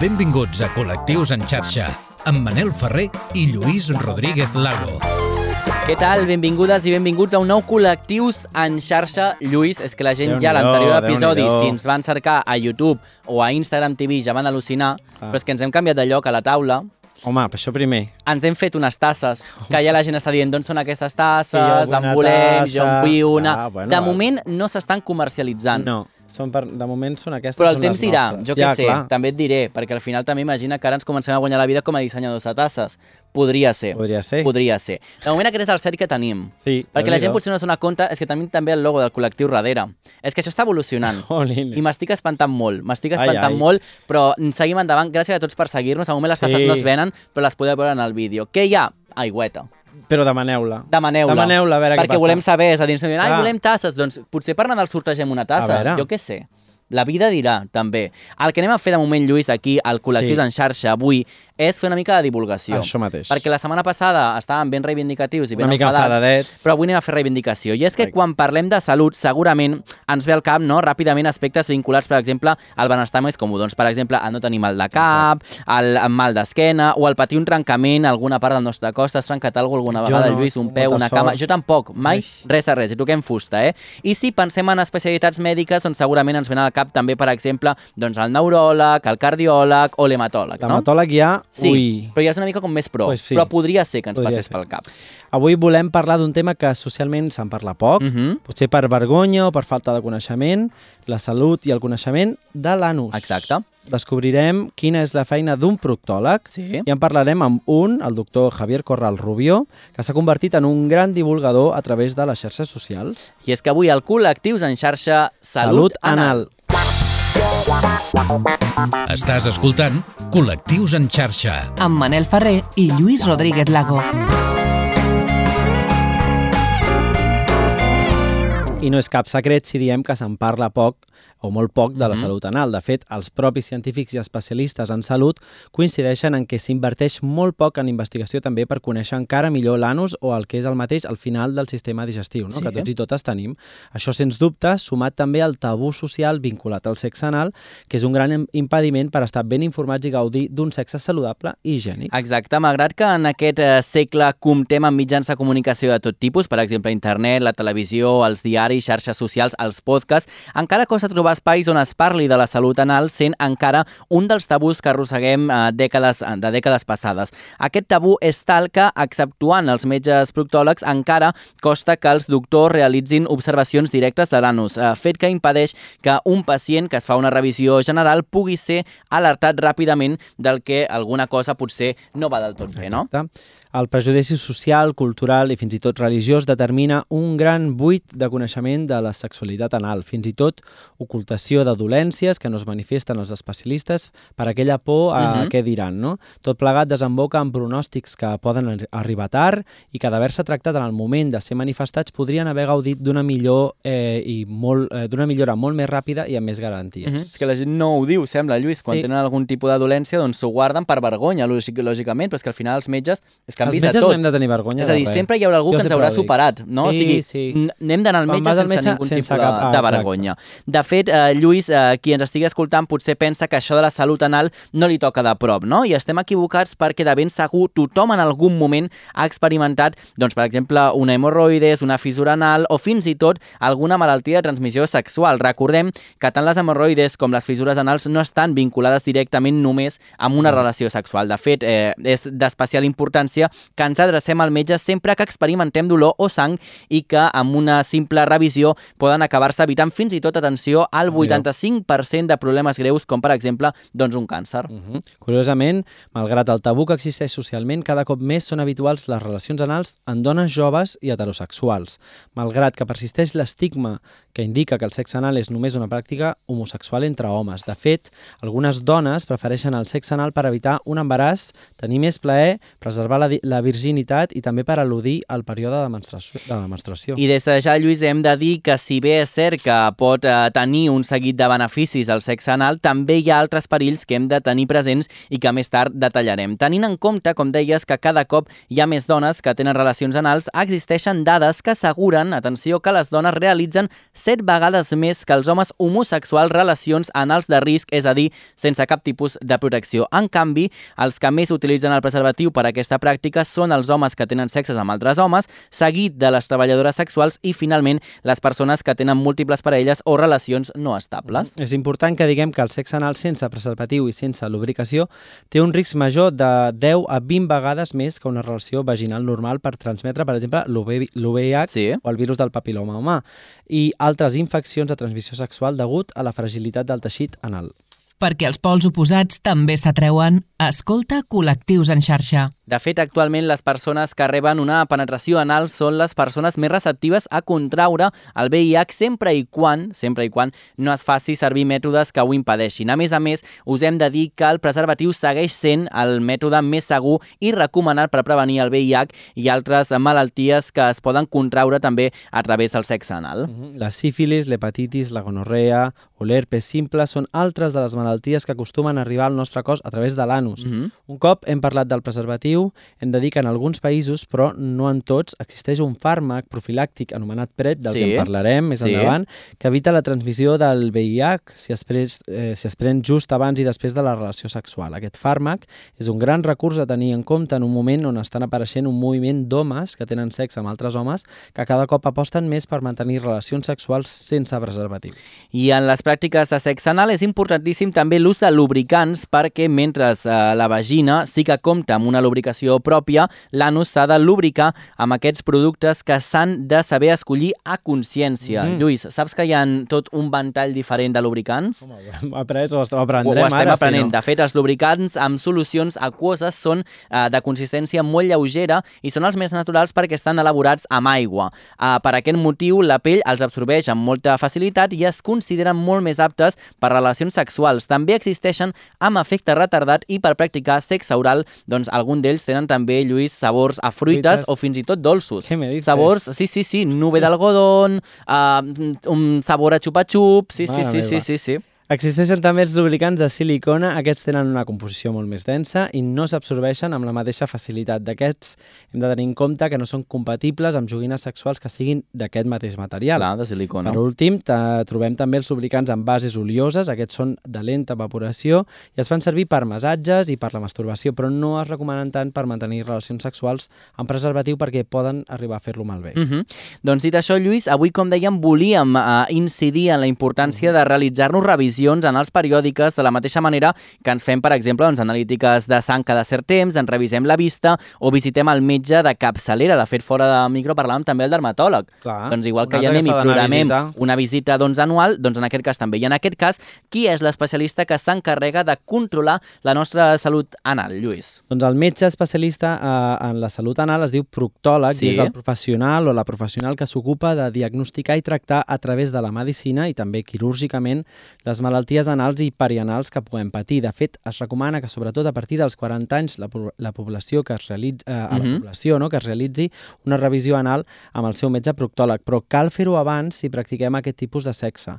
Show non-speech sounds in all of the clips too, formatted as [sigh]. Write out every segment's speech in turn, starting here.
Benvinguts a Col·lectius en xarxa, amb Manel Ferrer i Lluís Rodríguez Lago. Què tal? Benvingudes i benvinguts a un nou Col·lectius en xarxa. Lluís, és que la gent ja a l'anterior episodi, si ens van cercar a YouTube o a Instagram TV, ja van al·lucinar, Ah. però és que ens hem canviat de lloc a la taula, Home, per això primer. ens hem fet unes tasses, que ja la gent està dient d'on són aquestes tasses, en volem, tassa. jo en vull una... Ah, bueno, de moment no s'estan comercialitzant. No, són per, de moment són aquestes Però el temps dirà, nostres. jo què ja, sé, Clar, també et diré, perquè al final també imagina que ara ens comencem a guanyar la vida com a dissenyadors de tasses. Podria ser. podria ser. Podria ser. De moment aquest és el cert que tenim. Sí, Perquè la gent potser no es dona compte, és que tenim també el logo del col·lectiu darrere. És que això està evolucionant. [laughs] Jolín. I m'estic espantant molt, m'estic Ai, espantant ai. molt, però seguim endavant. Gràcies a tots per seguir-nos. Al moment les tasses Sí. no es venen, però les podeu veure en el vídeo. Què hi ha? Aigüeta. Però demaneu-la. Demaneu-la. Demaneu-la, a veure què Perquè passa. volem saber, és a dir, ens diuen, ai, volem tasses. Doncs potser per Nadal sortegem una tassa. A veure. Jo què sé. La vida dirà, també. El que anem a fer de moment, Lluís, aquí, al Col·lectius Sí. en xarxa, avui, és fer una mica de divulgació. Això mateix. Perquè la setmana passada estàvem ben reivindicatius i ben Una enfadats, però avui anem a fer reivindicació. I és que Ai. quan parlem de salut, segurament ens ve al cap no, ràpidament aspectes vinculats, per exemple, al benestar més comú. Doncs, per exemple, el no tenir mal de cap, el, mal d'esquena, o el patir un trencament, alguna part del nostre cos. T'has trencat alguna alguna Jo vegada, no, Lluís? Un peu, una cama? sort. Jo tampoc, mai Ai. res a res. I toquem fusta, eh? I si pensem en especialitats mèdiques, doncs segurament ens ven al cap també, per exemple, doncs el neuròleg, el cardiòleg o l'hematòleg, no? L'hematòleg ja... Sí, Ui. però ja és una mica com més pro. Pues sí. Però podria ser que ens Podria passés ser. pel cap. Avui volem parlar d'un tema que socialment se'n parla poc, Mhm. potser per vergonya o per falta de coneixement, la salut i el coneixement de l'anus. Exacte. Descobrirem quina és la feina d'un proctòleg Sí. i en parlarem amb un, el doctor Javier Corral Rubió, que s'ha convertit en un gran divulgador a través de les xarxes socials. I és que avui al Col·lectius en xarxa Salut, Anal. Estàs escoltant Col·lectius en xarxa. amb Manel Ferrer i Lluís Rodríguez Lago. I no és cap secret si diem que se'n parla poc o molt poc de la Mhm. salut anal. De fet, els propis científics i especialistes en salut coincideixen en que s'inverteix molt poc en investigació també per conèixer encara millor l'anus o el que és el mateix al final del sistema digestiu, no? Sí. que tots i totes tenim. Això, sens dubte, sumat també al tabú social vinculat al sexe anal, que és un gran im- impediment per estar ben informats i gaudir d'un sexe saludable i higiènic. Exacte, malgrat que en aquest eh, segle comptem amb mitjans de comunicació de tot tipus, per exemple, internet, la televisió, els diaris, xarxes socials, els podcasts, encara costa trobar espais on es parli de la salut anal sent encara un dels tabús que arrosseguem eh, dècades, de dècades passades. Aquest tabú és tal que, exceptuant els metges proctòlegs, encara costa que els doctors realitzin observacions directes de l'anus, eh, fet que impedeix que un pacient que es fa una revisió general pugui ser alertat ràpidament del que alguna cosa potser no va del tot bé, no? Exacte. El prejudici social, cultural i fins i tot religiós determina un gran buit de coneixement de la sexualitat anal, fins i tot ocultació de dolències que no es manifesten els especialistes per aquella por a Mhm. què diran. No? Tot plegat desemboca en pronòstics que poden arri- arribar tard i que d'haver-se tractat en el moment de ser manifestats podrien haver gaudit d'una millor eh, i molt eh, d'una millora molt més ràpida i amb més garanties. Mhm. És que la gent no ho diu, sembla, Lluís. Quan Sí. tenen algun tipus de dolència, doncs s'ho guarden per vergonya, lògic, lògicament, però és que al final els metges és que han Els vist de metges tot. no hem de tenir vergonya És a dir, de sempre hi haurà algú Jo que ens haurà superat, no? o Sí, sigui, sí. anem d'anar al metge sense metge ningú sense tipus de, cap- ah, de exacte. vergonya. De fet, eh, Lluís, eh, qui ens estigui escoltant potser pensa que això de la salut anal no li toca de prop, no? I estem equivocats perquè de ben segur tothom en algun moment ha experimentat, doncs, per exemple, una hemorroides, una fissura anal o fins i tot alguna malaltia de transmissió sexual. Recordem que tant les hemorroides com les fissures anals no estan vinculades directament només amb una relació sexual. De fet, eh, és d'especial importància que ens adrecem al metge sempre que experimentem dolor o sang i que amb una simple revisió poden acabar-se evitant fins i tot, atenció, al 85% de problemes greus, com per exemple doncs un càncer. Uh -huh. Curiosament, malgrat el tabú que existeix socialment, cada cop més són habituals les relacions anals en dones joves i heterosexuals. Malgrat que persisteix l'estigma que indica que el sexe anal és només una pràctica homosexual entre homes. De fet, algunes dones prefereixen el sexe anal per evitar un embaràs, tenir més plaer, preservar la, di- la virginitat i també per al·ludir al període de menstruació. De la menstruació. I des de ja, Lluís, hem de dir que si bé és cert que pot eh, tenir un seguit de beneficis al sexe anal, també hi ha altres perills que hem de tenir presents i que més tard detallarem. Tenint en compte, com deies, que cada cop hi ha més dones que tenen relacions anals, existeixen dades que asseguren, atenció, que les dones realitzen 7 vegades més que els homes homosexuals relacions anals de risc, és a dir, sense cap tipus de protecció. En canvi, els que més utilitzen el preservatiu per a aquesta pràctica són els homes que tenen sexes amb altres homes, seguit de les treballadores sexuals i, finalment, les persones que tenen múltiples parelles o relacions no estables. És important que diguem que el sexe anal sense preservatiu i sense lubricació té un risc major de 10 a 20 vegades més que una relació vaginal normal per transmetre, per exemple, l'UVIH Sí. o el virus del papiloma humà i altres infeccions de transmissió sexual degut a la fragilitat del teixit anal. Perquè els pols oposats també s'atreuen, escolta col·lectius en xarxa. De fet, actualment les persones que reben una penetració anal són les persones més receptives a contraure el VIH sempre i quan, sempre i quan no es faci servir mètodes que ho impedeixin. A més a més, us hem de dir que el preservatiu segueix sent el mètode més segur i recomanat per prevenir el VIH i altres malalties que es poden contraure també a través del sexe anal. La sífilis, l'hepatitis, la gonorrea o l'herpes simple són altres de les malalties que acostumen a arribar al nostre cos a través de l'anus. Mm -hmm. Un cop hem parlat del preservatiu, hem de dir que en alguns països, però no en tots, existeix un fàrmac profilàctic anomenat PrEP, del Sí. que en parlarem més Sí. endavant, que evita la transmissió del VIH si es, pres, eh, si es pren just abans i després de la relació sexual. Aquest fàrmac és un gran recurs a tenir en compte en un moment on estan apareixent un moviment d'homes que tenen sexe amb altres homes que cada cop aposten més per mantenir relacions sexuals sense preservatiu. I en les pràctiques de sexe anal és importantíssim també l'ús de lubricants perquè mentre eh, la vagina sí que compta amb una lubricació pròpia, l'anus s'ha de lubricar amb aquests productes que s'han de saber escollir a consciència. Mhm. Lluís, saps que hi ha tot un ventall diferent de lubricants? Home, ho hem après o ho Ho, aprendrem ho estem ara, aprenent. Si no. De fet, els lubricants amb solucions aquoses són eh, de consistència molt lleugera i són els més naturals perquè estan elaborats amb aigua. Eh, per aquest motiu, la pell els absorbeix amb molta facilitat i es consideren molt més aptes per relacions sexuals. També existeixen amb efecte retardat i per practicar sexe oral, doncs algun d'ells tenen també, Lluís, sabors a fruites Fruites. o fins i tot dolços. Què me dices? Sabors, sí, sí, sí, nube d'algodón, uh, un sabor a xupa-xup, sí, sí, sí, sí, meva. sí, sí. Existeixen també els lubricants de silicona, aquests tenen una composició molt més densa i no s'absorbeixen amb la mateixa facilitat. D'aquests hem de tenir en compte que no són compatibles amb joguines sexuals que siguin d'aquest mateix material. Clar, de silicona. Per últim, trobem també els lubricants amb bases olioses, aquests són de lenta evaporació i es fan servir per massatges i per la masturbació, però no es recomanen tant per mantenir relacions sexuals amb preservatiu perquè poden arribar a fer-lo malbé. Mm -hmm. Doncs dit això, Lluís, avui, com dèiem, volíem uh, incidir en la importància de realitzar-nos revisions anals periòdiques de la mateixa manera que ens fem, per exemple, doncs, analítiques de sang cada cert temps, ens revisem la vista o visitem el metge de capçalera. De fet, fora de micro parlàvem també el dermatòleg. Clar, doncs igual que altre anem que i programem una visita doncs, anual, doncs en aquest cas també. I en aquest cas, qui és l'especialista que s'encarrega de controlar la nostra salut anal, Lluís? Doncs el metge especialista eh, en la salut anal es diu proctòleg Sí. i és el professional o la professional que s'ocupa de diagnosticar i tractar a través de la medicina i també quirúrgicament les malalties anals i perianals que puguem patir. De fet, es recomana que sobretot a partir dels 40 anys la, la població que es realitzi, eh, a la Mhm. població no? que es realitzi una revisió anal amb el seu metge proctòleg, però cal fer-ho abans si practiquem aquest tipus de sexe.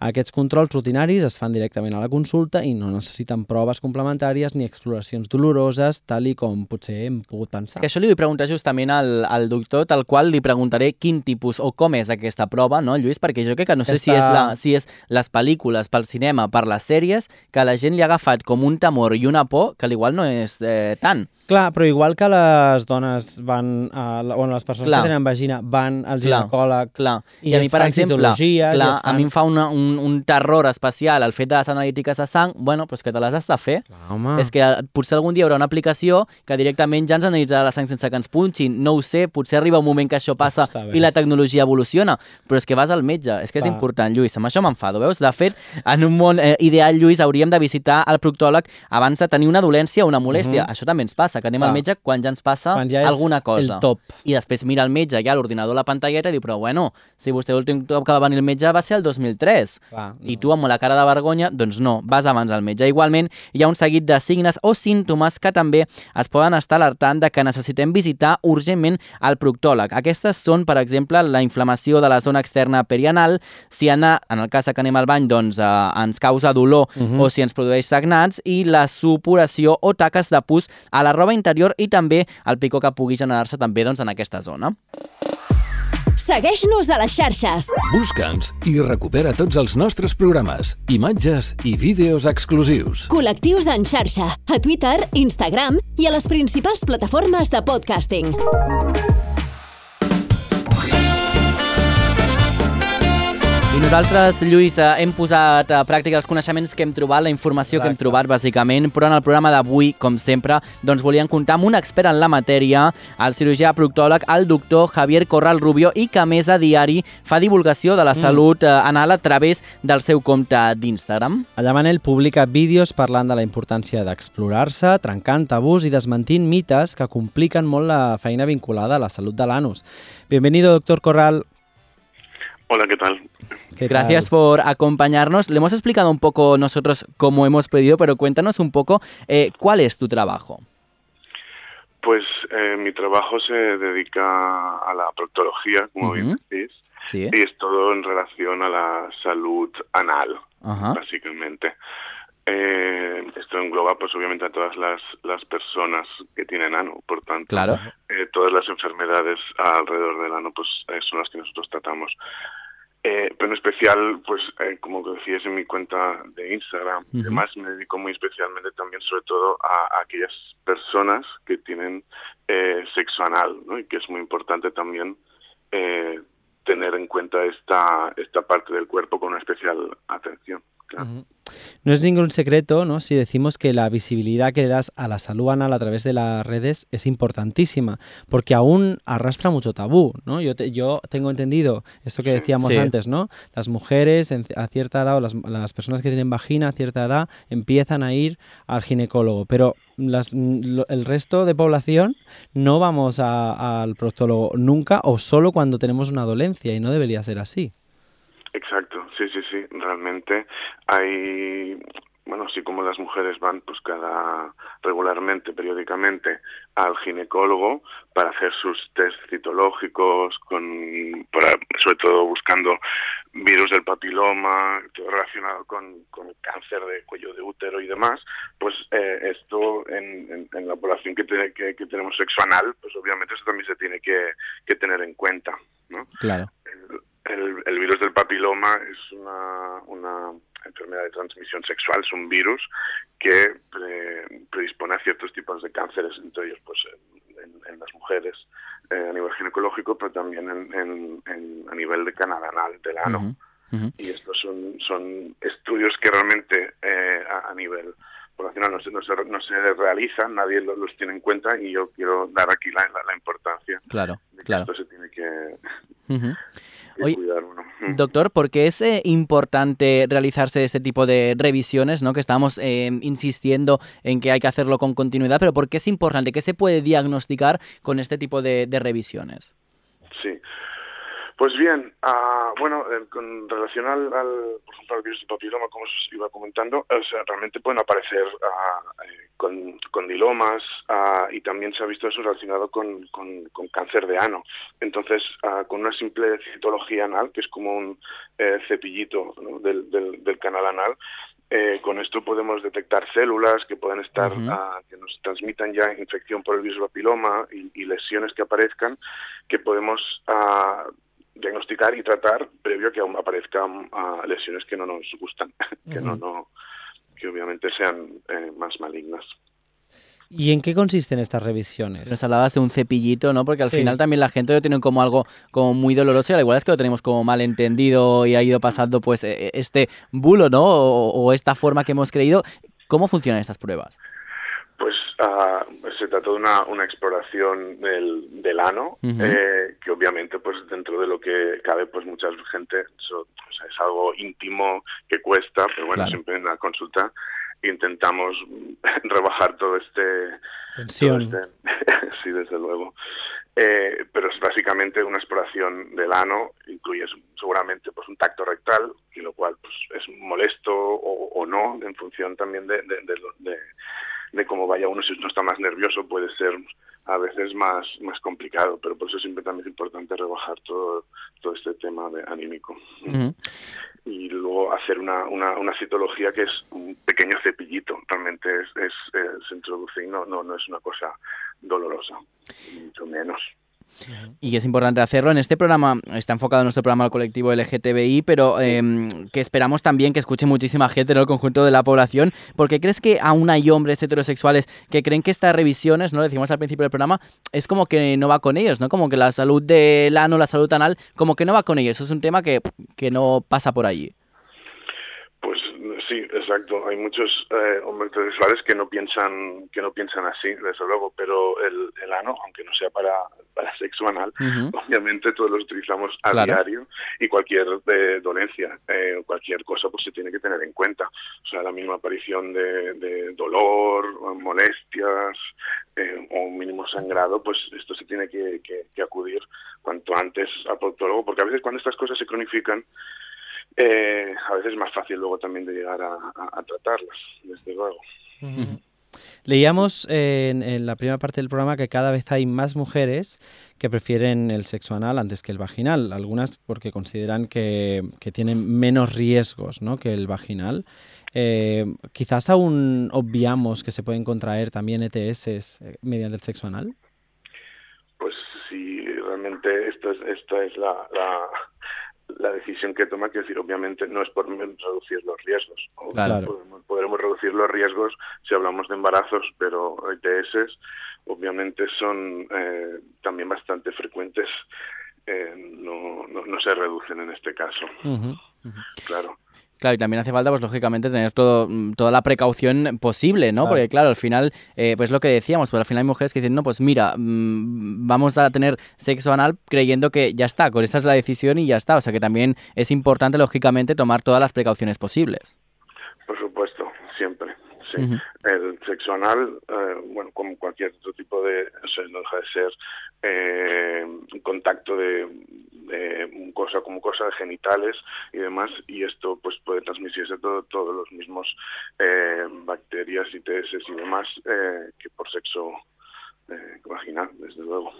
Aquests controls rutinaris es fan directament a la consulta i no necessiten proves complementàries ni exploracions doloroses, tal i com potser hem pogut pensar. Que això li vull preguntar justament al, al doctor, tal qual li preguntaré quin tipus o com és aquesta prova, no, Lluís? Perquè jo crec que no sé si és, Aquesta- la, si és les pel·lícules pel cinema, per les sèries, que la gent li ha agafat com un temor i una por que l'igual no és eh, tant. Clar, però igual que les dones van, a, la- o les persones Clar. que tenen vagina van al ginecòleg Clar, i, I a mi, per fan exemple, clar, es a mi fan- em fa una, un, un terror especial el fet de les analítiques de sang, bueno, però és que te les has de fer. Clar, home. És que eh, potser algun dia hi haurà una aplicació que directament ja ens analitzarà la sang sense que ens punxin. No ho sé, potser arriba un moment que això passa i la tecnologia evoluciona. Però és que vas al metge, és que és Clar. important, Lluís. Amb això m'enfado, veus? De fet, en un món eh, ideal, Lluís, hauríem de visitar el proctòleg abans de tenir una dolència o una molèstia. Mhm. Això també ens passa. Passa? Que anem Clar. al metge quan ja ens passa Quan ja alguna cosa. el top. I després mira el metge, ja a l'ordinador la pantalleta i diu, però bueno, si vostè l'últim cop que va venir el metge va ser el 2003. Clar, I tu amb la cara de vergonya, doncs no, vas abans al metge. Igualment, hi ha un seguit de signes o símptomes que també es poden estar alertant de que necessitem visitar urgentment el proctòleg. Aquestes són, per exemple, la inflamació de la zona externa perianal, si anar, en el cas que anem al bany, doncs eh, ens causa dolor Mhm. o si ens produeix sagnats, i la supuració o taques de pus a la roba interior i també el picor que pugui generar-se també doncs, en aquesta zona. Segueix-nos a les xarxes. Busca'ns i recupera tots els nostres programes, imatges i vídeos exclusius. Col·lectius en xarxa, a Twitter, Instagram i a les principals plataformes de podcasting. I nosaltres, Lluís, eh, hem posat a pràctica els coneixements que hem trobat, la informació que hem Exacte. trobat, bàsicament, però en el programa d'avui, com sempre, doncs volíem comptar amb un expert en la matèria, el cirurgià proctòleg, el doctor Javier Corral Rubio, i que a més a diari fa divulgació de la salut eh, anal a través del seu compte d'Instagram. Allà Manel publica vídeos parlant de la importància d'explorar-se, trencant tabús i desmentint mites que compliquen molt la feina vinculada a la salut de l'anus. Bienvenido, doctor Corral. Hola, ¿qué tal? ¿Qué Gracias tal? por acompañarnos. Le hemos explicado un poco nosotros cómo hemos pedido, pero cuéntanos un poco eh, cuál es tu trabajo. Pues eh, mi trabajo se dedica a la proctología, como bien decís, Sí. y es todo en relación a la salud anal, básicamente. Eh, esto engloba, pues obviamente, a todas las, las personas que tienen ano, por tanto, Claro. eh, todas las enfermedades alrededor del ano, pues eh, son las que nosotros tratamos. Eh, pero en especial, pues eh, como decías en mi cuenta de Instagram, y Ujú. demás, me dedico muy especialmente también, sobre todo, a, a aquellas personas que tienen eh, sexo anal, ¿no? Y que es muy importante también eh, tener en cuenta esta, esta parte del cuerpo con una especial atención. Claro. No es ningún secreto, ¿no? Si decimos que la visibilidad que le das a la salud anal a través de las redes es importantísima, porque aún arrastra mucho tabú, ¿no? Yo, te- yo tengo entendido esto que decíamos Sí. antes, ¿no? Las mujeres en- a cierta edad o las, las personas que tienen vagina a cierta edad empiezan a ir al ginecólogo, pero las- lo- el resto de población no vamos a- al proctólogo nunca o solo cuando tenemos una dolencia y no debería ser así. Exacto, sí, sí, sí, realmente hay, bueno, así como las mujeres van pues cada regularmente, periódicamente al ginecólogo para hacer sus test citológicos, con, para, sobre todo buscando virus del papiloma, todo relacionado con, con cáncer de cuello de útero y demás, pues eh, esto en, en- en la población que, tiene, que, que tenemos sexo anal, pues obviamente eso también se tiene que, que tener en cuenta, ¿no? Claro. El, el- virus del papiloma es una, una enfermedad de transmisión sexual, es un virus que pre- predispone a ciertos tipos de cánceres, entre ellos pues en, en las mujeres eh, a nivel ginecológico, pero también en, en- en- a nivel de canal anal, del ano. Ujú. Y estos son, son estudios que realmente eh, a, a nivel poblacional no se, no, se, no se realizan, nadie lo- los, tiene en cuenta y yo quiero dar aquí la, la- la importancia Claro, de que claro. esto se tiene que, que Oye, cuidar uno. [laughs] Doctor, ¿por qué es eh, importante realizarse este tipo de revisiones? ¿no? Que estamos eh, insistiendo en que hay que hacerlo con continuidad, pero ¿por qué es importante? ¿Qué se puede diagnosticar con este tipo de, de revisiones? Pues bien, ah, bueno, eh, con relación al, al, por ejemplo, al virus de papiloma, como os iba comentando, o sea, realmente pueden aparecer eh, con condilomas ah, y también se ha visto eso relacionado con, con, con cáncer de ano. Entonces, con una simple citología anal, que es como un eh, cepillito ¿no? del, del, del canal anal, eh, con esto podemos detectar células que pueden estar, ah, que nos transmitan ya infección por el virus del papiloma y, y lesiones que aparezcan que podemos ah, diagnosticar y tratar previo a que aún aparezcan ah, lesiones que no nos gustan, [laughs] que no, no, que obviamente sean eh, más malignas. ¿Y en qué consisten estas revisiones? Nos hablabas de un cepillito, ¿no? Porque al Sí. final también la gente lo tiene como algo como muy doloroso y al igual es que lo tenemos como mal entendido y ha ido pasando pues eh, este bulo, ¿no? O, o esta forma que hemos creído. ¿Cómo funcionan estas pruebas? Pues ah, se trata de una, una exploración del, del ano, eh, que obviamente pues dentro de lo que cabe pues mucha gente, eso, o sea, es algo íntimo que cuesta, pero bueno, Claro. siempre en la consulta intentamos [laughs] rebajar todo este... Tensión. todo este- [laughs] sí, desde luego. Eh, pero es básicamente una exploración del ano, incluye seguramente pues un tacto rectal, y lo cual pues, es molesto o, o no, en función también de, de, de- de cómo vaya uno, si uno está más nervioso puede ser a veces más, más complicado, pero por eso siempre también es importante rebajar todo, todo este tema de anímico. Y luego hacer una, una, una citología que es un pequeño cepillito, realmente es, es, eh, se introduce y no, no, no es una cosa dolorosa, mucho menos. Y es importante hacerlo. En este programa está enfocado nuestro programa al colectivo LGTBI, pero eh, que esperamos también que escuche muchísima gente en el conjunto de la población, porque crees que aún hay hombres heterosexuales que creen que estas revisiones, ¿no? Decimos al principio del programa, es como que no va con ellos, ¿no? Como que la salud del ano, la salud anal, como que no va con ellos. Eso es un tema que, que no pasa por allí. Sí, exacto. Hay muchos eh, hombres heterosexuales que no piensan que no piensan así, desde luego, pero el, el ano, aunque no sea para, para sexo anal, obviamente todos los utilizamos a Claro. diario y cualquier eh, dolencia, eh, cualquier cosa, pues se tiene que tener en cuenta. O sea, la mínima aparición de, de dolor, molestias eh, o un mínimo sangrado, pues esto se tiene que, que- que acudir cuanto antes al proctólogo, porque a veces cuando estas cosas se cronifican, eh, a veces es más fácil luego también de llegar a, a- a tratarlas, desde luego. Leíamos eh, en, en la primera parte del programa que cada vez hay más mujeres que prefieren el sexo anal antes que el vaginal, algunas porque consideran que, que tienen menos riesgos ¿no? que el vaginal. Eh, quizás aún obviamos que se pueden contraer también ETS eh, mediante el sexo anal. Pues si realmente esta es, esta es la, la, la decisión que toma, que decir, obviamente no es por reducir los riesgos. Claro. Podremos, podremos reducir los riesgos si hablamos de embarazos, pero ETS obviamente son eh, también bastante frecuentes, eh, no, no, no se reducen en este caso, claro. Claro, y también hace falta, pues lógicamente, tener todo, mm, toda la precaución posible, ¿no? Claro. Porque, claro, al final, eh, pues lo que decíamos, pues al final hay mujeres que dicen, no, pues mira, mm, vamos a tener sexo anal creyendo que ya está, con esta es la decisión y ya está. O sea que también es importante, lógicamente, tomar todas las precauciones posibles. Por supuesto, siempre. Sí. El sexo anal, eh, bueno, como cualquier otro tipo de, o sea, no deja de ser eh, un contacto de, mucosa con mucosa, de genitales y demás, y esto pues puede transmitirse todo, todos los mismos eh, bacterias, ITS y demás eh, que por sexo eh, vaginal, desde luego.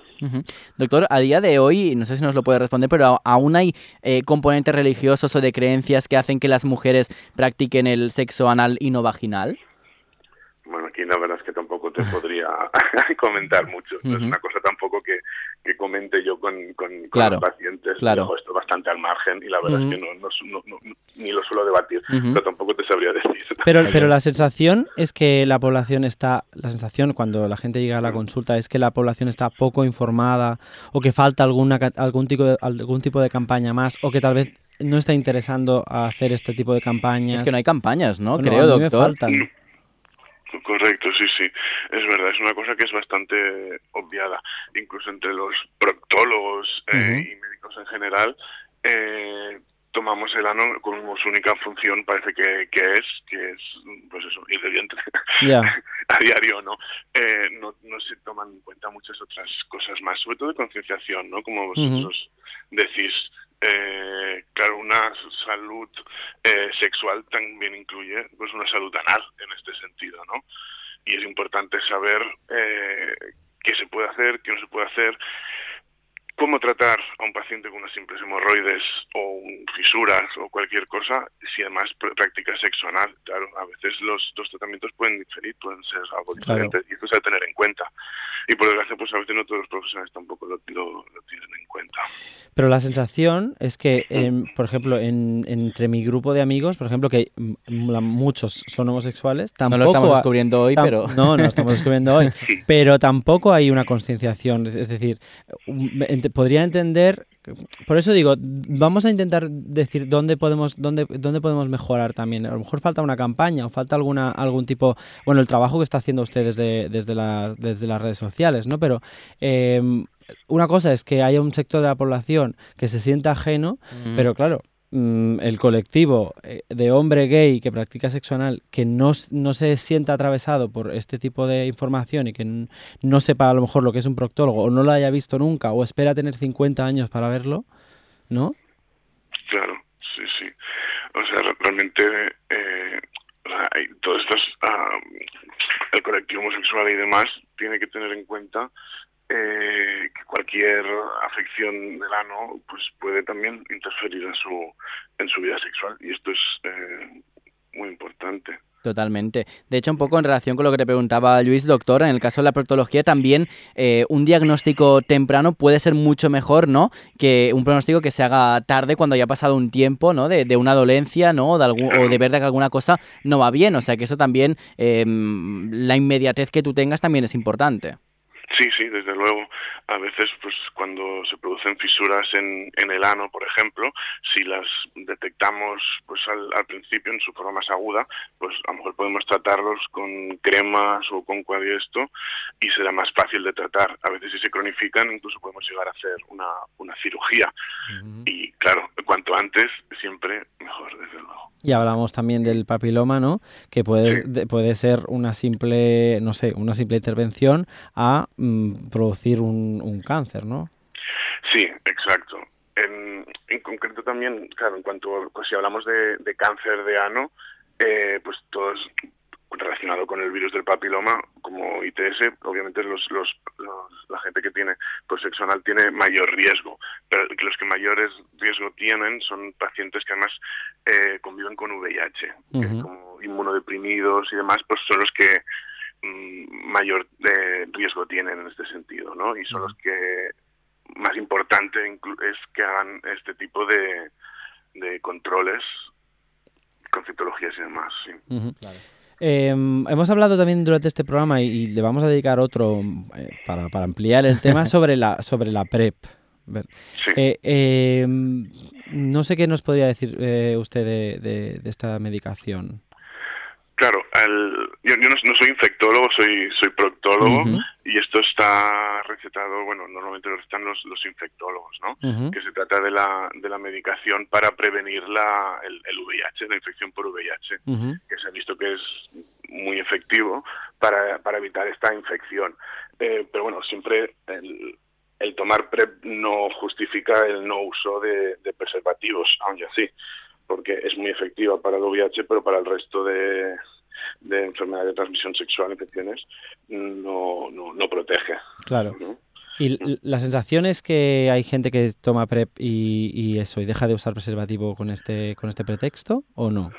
Doctor, a día de hoy, no sé si nos lo puede responder, pero aún hay eh, componentes religiosos o de creencias que hacen que las mujeres practiquen el sexo anal y no vaginal. Bueno, aquí la verdad es que tampoco te podría [laughs] comentar mucho. No es Ujú. una cosa tampoco que, que comente yo con, con, con Claro, los pacientes. claro. Dejo esto bastante al margen y la verdad Ujú. es que no, no, no- no- ni lo suelo debatir, Ujú. pero tampoco te sabría decir. [laughs] Pero, pero la sensación es que la población está, la sensación cuando la gente llega a la consulta es que la población está poco informada o que falta alguna, ca- algún, tipo de, algún tipo de campaña más o que tal vez no está interesando a hacer este tipo de campañas. Es que no hay campañas, ¿no? Bueno, Creo, a mí me doctor. faltan. Correcto, sí, sí. Es verdad, es una cosa que es bastante obviada, incluso entre los proctólogos eh, y médicos en general. eh, tomamos el ano como su única función, parece que, que es, que es, pues eso, ir de vientre Ya. [laughs] a diario, ¿no? Eh, ¿no? No se toman en cuenta muchas otras cosas más, sobre todo de concienciación, ¿no? Como vosotros decís, eh, claro, una salud eh, sexual también incluye pues una salud anal en este sentido, ¿no? Y es importante saber eh, qué se puede hacer, qué no se puede hacer, cómo tratar a un paciente con unas simples hemorroides o fisuras o cualquier cosa si además pr- practica sexo anal. Claro, a veces los, los tratamientos pueden diferir, pueden ser algo Claro. diferentes y esto se ha de tener en cuenta. Y por desgracia, pues a veces no todos los profesionales tampoco lo, lo- lo tienen en cuenta. Pero la sensación es que, em, por ejemplo, en, entre mi grupo de amigos, por ejemplo, que mm, la- muchos son homosexuales, No tampoco lo estamos descubriendo hoy, pero... No, no lo estamos descubriendo hoy. [laughs] Pero tampoco hay una concienciación. Es- decir, ent- podría entender. Por eso digo, vamos a intentar decir dónde podemos, dónde, dónde podemos mejorar también. A lo mejor falta una campaña o falta alguna, algún tipo. Bueno, el trabajo que está haciendo usted desde, desde, la- desde las redes sociales, ¿no? Pero. em, una cosa es que haya un sector de la población que se sienta ajeno, Mm. pero claro, mm, el colectivo eh, de hombre gay que practica sexo anal que no, no se sienta atravesado por este tipo de información y que no sepa a lo mejor lo que es un proctólogo o no lo haya visto nunca o espera tener 50 años para verlo, ¿no? Claro, sí, sí. O sea, re- realmente eh, o sea, ah, el colectivo homosexual y demás tiene que tener en cuenta eh, que cualquier afección del ano pues puede también interferir en su en su vida sexual y esto es eh, muy importante. Totalmente. De hecho, un poco en relación con lo que te preguntaba Luis, doctor, en el caso de la proctología también eh, un diagnóstico temprano puede ser mucho mejor, ¿no? Que un pronóstico que se haga tarde cuando haya pasado un tiempo, ¿no? De, de una dolencia, ¿no? De, algún, o de ver que alguna cosa no va bien. O sea que eso también, eh, la inmediatez que tú tengas también es importante. Sí, sí, desde luego. A veces, pues, cuando se producen fisuras en, en el ano, por ejemplo, si las detectamos, pues, al, al principio en su forma más aguda, pues, a lo mejor podemos tratarlos con cremas o con cuadriesto y será más fácil de tratar. A veces, si se cronifican, incluso podemos llegar a hacer una, una cirugía. Y, claro, cuanto antes, siempre mejor, desde luego. Y hablamos también del papiloma, ¿no? Que puede, Sí. de- puede ser una simple, no sé, una simple intervención a mm, producir un, un cáncer, ¿no? Sí, exacto. En, en concreto también, claro, en cuanto pues, si hablamos de, de cáncer de ano, eh, pues todo es relacionado con el virus del papiloma, como ITS, obviamente los, los, los- la gente que tiene pues, sexo anal tiene mayor riesgo, pero los que mayores riesgo tienen son pacientes que además eh, conviven con VIH, que como inmunodeprimidos y demás, pues son los que mayor eh, riesgo tienen en este sentido, ¿no? Y son los que más importante es que hagan este tipo de, de controles, conceptologías y demás, sí. Eh, hemos hablado también durante este programa y, y le vamos a dedicar otro eh, para, para ampliar el tema [laughs] sobre la, sobre la PrEP. Ver- Sí. Eh, eh, no sé qué nos podría decir eh, usted de, de- de esta medicación. Claro, el- yo, yo no, no soy infectólogo, soy soy proctólogo y esto está recetado, bueno, normalmente lo recetan los, los infectólogos, ¿no? Que se trata de la, de la medicación para prevenir la, el, el VIH, la infección por VIH. Que se ha visto que es muy efectivo para, para evitar esta infección. Eh, pero bueno, siempre el, el tomar PrEP no justifica el no uso de, de preservativos, aunque así, porque es muy efectiva para el VIH, pero para el resto de, de enfermedades de transmisión sexual, infecciones, no, no, no protege. Claro. ¿no? Y l- la sensación es que hay gente que toma PrEP y, y eso, y deja de usar preservativo con este, con este pretexto, ¿o no?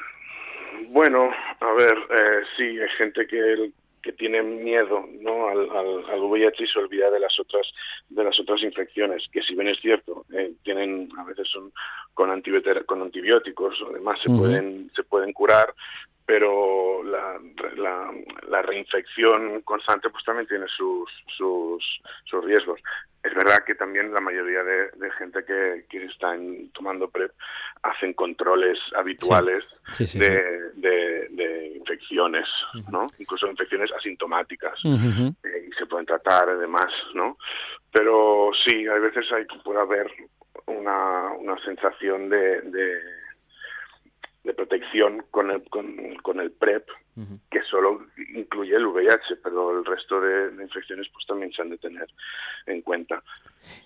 Bueno, a ver, eh, sí, hay gente que, que tiene miedo ¿no? al, al, al VIH y se olvida de las otras de las otras infecciones, que si bien es cierto, eh, tienen a veces son con, antibióticos, con antibióticos o demás se pueden se pueden curar, pero la, la, la reinfección constante pues también tiene sus, sus, sus riesgos. Es verdad que también la mayoría de, de gente que, que están tomando PrEP hacen controles habituales Sí, sí, sí. de, de, de infecciones, ¿no? Incluso infecciones asintomáticas eh, y se pueden tratar además, ¿no? Pero sí, hay veces hay, puede haber una, una sensación de, de, protección con el, con, con el PrEP que solo incluye el VIH, pero el resto de, de infecciones pues también se han de tener en cuenta.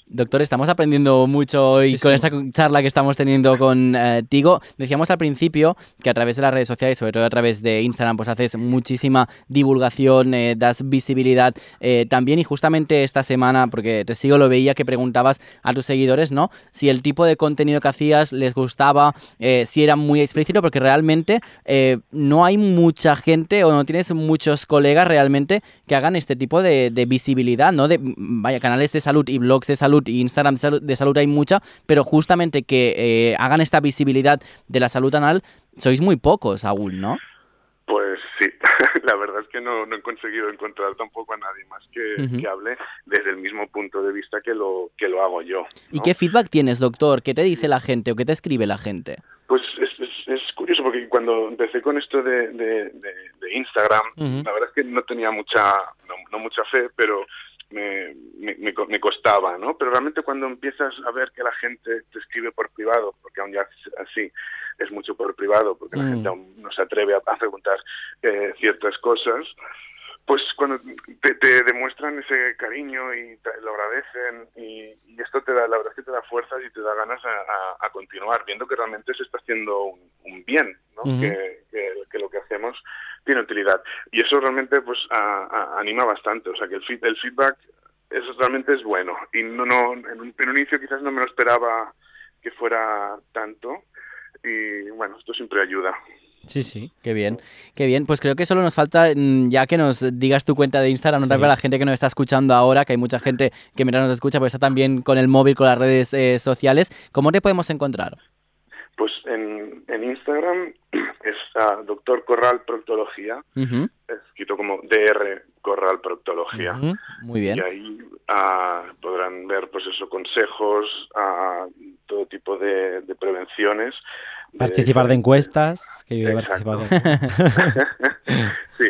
Doctor, estamos aprendiendo mucho hoy Sí, con sí. esta charla que estamos teniendo con eh, Tigo. Decíamos al principio que a través de las redes sociales, sobre todo a través de Instagram, pues haces muchísima divulgación, eh, das visibilidad eh, también. Y justamente esta semana, porque te sigo, lo veía que preguntabas a tus seguidores, ¿no? Si el tipo de contenido que hacías les gustaba, eh, si era muy explícito, porque realmente eh, no hay mucha gente o no tienes muchos colegas realmente que hagan este tipo de, de visibilidad, ¿no? De, vaya, canales de salud y blogs de salud y Instagram de salud, hay mucha, pero justamente que eh, hagan esta visibilidad de la salud anal, sois muy pocos aún, ¿no? Pues sí, [laughs] la verdad es que no, no he conseguido encontrar tampoco a nadie más que, hable desde el mismo punto de vista que lo, que lo hago yo. ¿Y qué feedback tienes, doctor? ¿Qué te dice la gente o qué te escribe la gente? Pues es, es, es curioso porque cuando empecé con esto de, de, de- de Instagram, la verdad es que no tenía mucha, no, no mucha fe, pero me, me, me costaba, ¿no? Pero realmente cuando empiezas a ver que la gente te escribe por privado, porque aún ya así es mucho por privado, porque la Mm. gente aún no se atreve a, a preguntar eh, ciertas cosas, pues cuando te, te demuestran ese cariño y te lo agradecen y, y esto te da, la verdad es que te da fuerzas y te da ganas a, a- a continuar, viendo que realmente se está haciendo un, un bien, ¿no? Que, que- que lo que hacemos tiene utilidad. Y eso realmente pues a- anima bastante, o sea que el, feed- el feedback eso realmente es bueno y no, no en, un, en un inicio quizás no me lo esperaba que fuera tanto y bueno, esto siempre ayuda. Sí, sí. Qué bien, qué bien. Pues creo que solo nos falta, mm, ya que nos digas tu cuenta de Instagram, Sí. para la gente que nos está escuchando ahora, que hay mucha gente que mientras nos escucha, pues está también con el móvil, con las redes eh, sociales. ¿Cómo te podemos encontrar? Pues en, en Instagram [clears throat] es ah, Doctor Corral Proctología, escrito como DR Corral Proctología. Muy bien. Y ahí ah, podrán ver, pues eso, consejos, ah, todo tipo de, de prevenciones. De- Participar de encuestas, que yo he participado. [laughs] sí,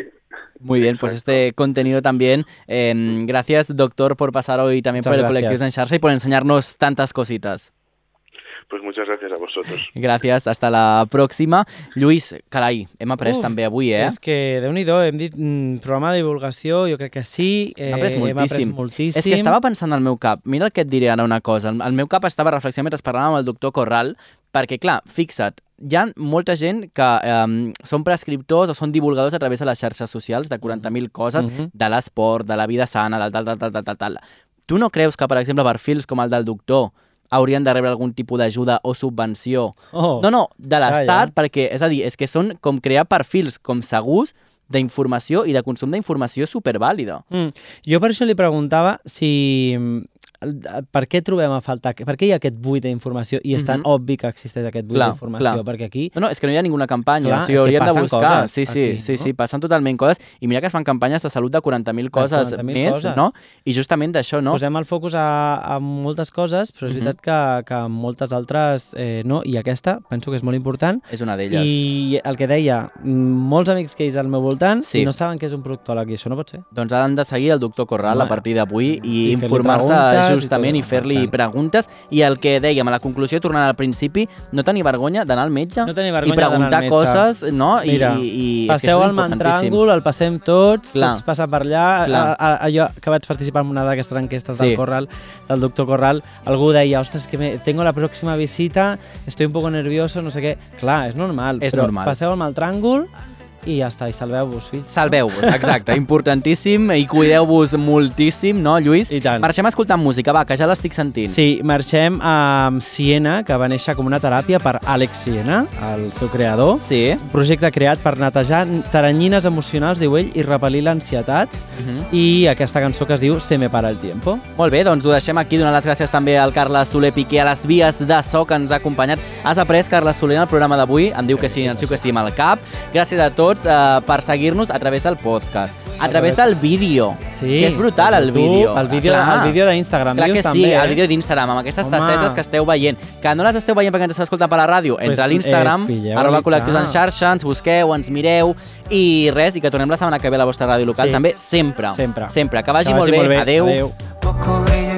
Muy bien, pues Exacto. este contenido también. eh, gracias, doctor, por pasar hoy también Muchas por el gracias. colectivo en Xarxa y por enseñarnos tantas cositas. Pues muchas gracias a vosotros. Gràcies, hasta la pròxima. Lluís, carai, hem après Uf, també avui, eh? És que, déu nhi hem dit mm, programa de divulgació, jo crec que sí. Eh, Hem après Hem après moltíssim. moltíssim. És que estava pensant al meu cap, mira el que et diré ara una cosa, el meu cap estava reflexionant mentre parlàvem amb el doctor Corral, perquè clar, fixa't, hi ha molta gent que um, són prescriptors o són divulgadors a través de les xarxes socials de 40.000 coses, Mhm. de l'esport, de la vida sana, del tal, tal, tal, tal, tal, tal. Tu no creus que, per exemple, perfils com el del doctor haurien de rebre algun tipus d'ajuda o subvenció Oh. no, no, de l'Estat, ja. perquè, és a dir, és que són com crear perfils com segurs d'informació i de consum d'informació supervàlida. Mm. Jo per això li preguntava si... mm, Per què trobem a faltar... Per què hi ha aquest buit d'informació i és tan Mhm. obvi que existeix aquest buit d'informació? Perquè aquí No, no, és que no hi ha ninguna campanya, Clar, o sigui, que haurien de buscar. coses sí, sí, aquí, sí, no? sí, passen totalment coses. I mira que es fan campanyes de salut de 40.000 coses 40.000 més, coses. no? I justament d'això, no? posem el focus a, a moltes coses, però és Mhm. veritat que, que moltes altres eh, no, i aquesta penso que és molt important. És una d'elles. I el que deia, mm, molts amics que ha al meu voltant Sí. i no saben què és un proctòleg i això no pot ser. Doncs han de seguir el doctor Corral Home. a partir d'avui i, I informar-se preguntes i justament i, tot, fer-li preguntes. I el que dèiem a la conclusió, tornant al principi, no tenir vergonya d'anar al metge No tenir i vergonya d'anar preguntar al metge. coses, no? I, Mira, i, i que Passeu importantíssim. mantràngol, el passem tots, Clar. tots passen per allà. Clar. A, a, a, jo que vaig participar en una d'aquestes enquestes Sí. del Corral, del doctor Corral, algú deia, ostres, que me, tengo la próxima visita, estoy un poco nervioso, no sé què. Clar, és normal, És però normal. passeu al mantràngol i ja està, i salveu-vos, fills. Salveu-vos, exacte, [laughs] importantíssim i cuideu-vos moltíssim, no, Lluís? I tant. Marxem escoltant música, va, que ja l'estic sentint. Sí, marxem a Siena, que va néixer com una teràpia per Àlex Siena, el seu creador. Sí. Un projecte creat per netejar taranyines emocionals, diu ell, i repel·lir l'ansietat. Mhm. I aquesta cançó que es diu Se me para el tiempo. Molt bé, doncs ho deixem aquí, donant les gràcies també al Carles Soler Piqué a les vies de so que ens ha acompanyat. Has après, Carles Soler, en el programa d'avui, em diu que sí, ens diu que sí amb el cap. Gràcies a tots eh, per seguir-nos a través del podcast, a, través del vídeo, Sí, que és brutal el vídeo. El vídeo, Clar. el vídeo d'Instagram. Clar que sí, també, el eh? vídeo d'Instagram, amb aquestes Home. tassetes que esteu veient. Que no les esteu veient perquè ens esteu escoltant per la ràdio. Pues, Entra a l'Instagram, eh, arroba col·lectius en xarxa, ens busqueu, ens mireu i res, i que tornem la setmana que ve a la vostra ràdio local Sí. també, sempre. Sempre. Sempre. Que vagi, Que molt, bé. Adeu. Adéu. Poco brillo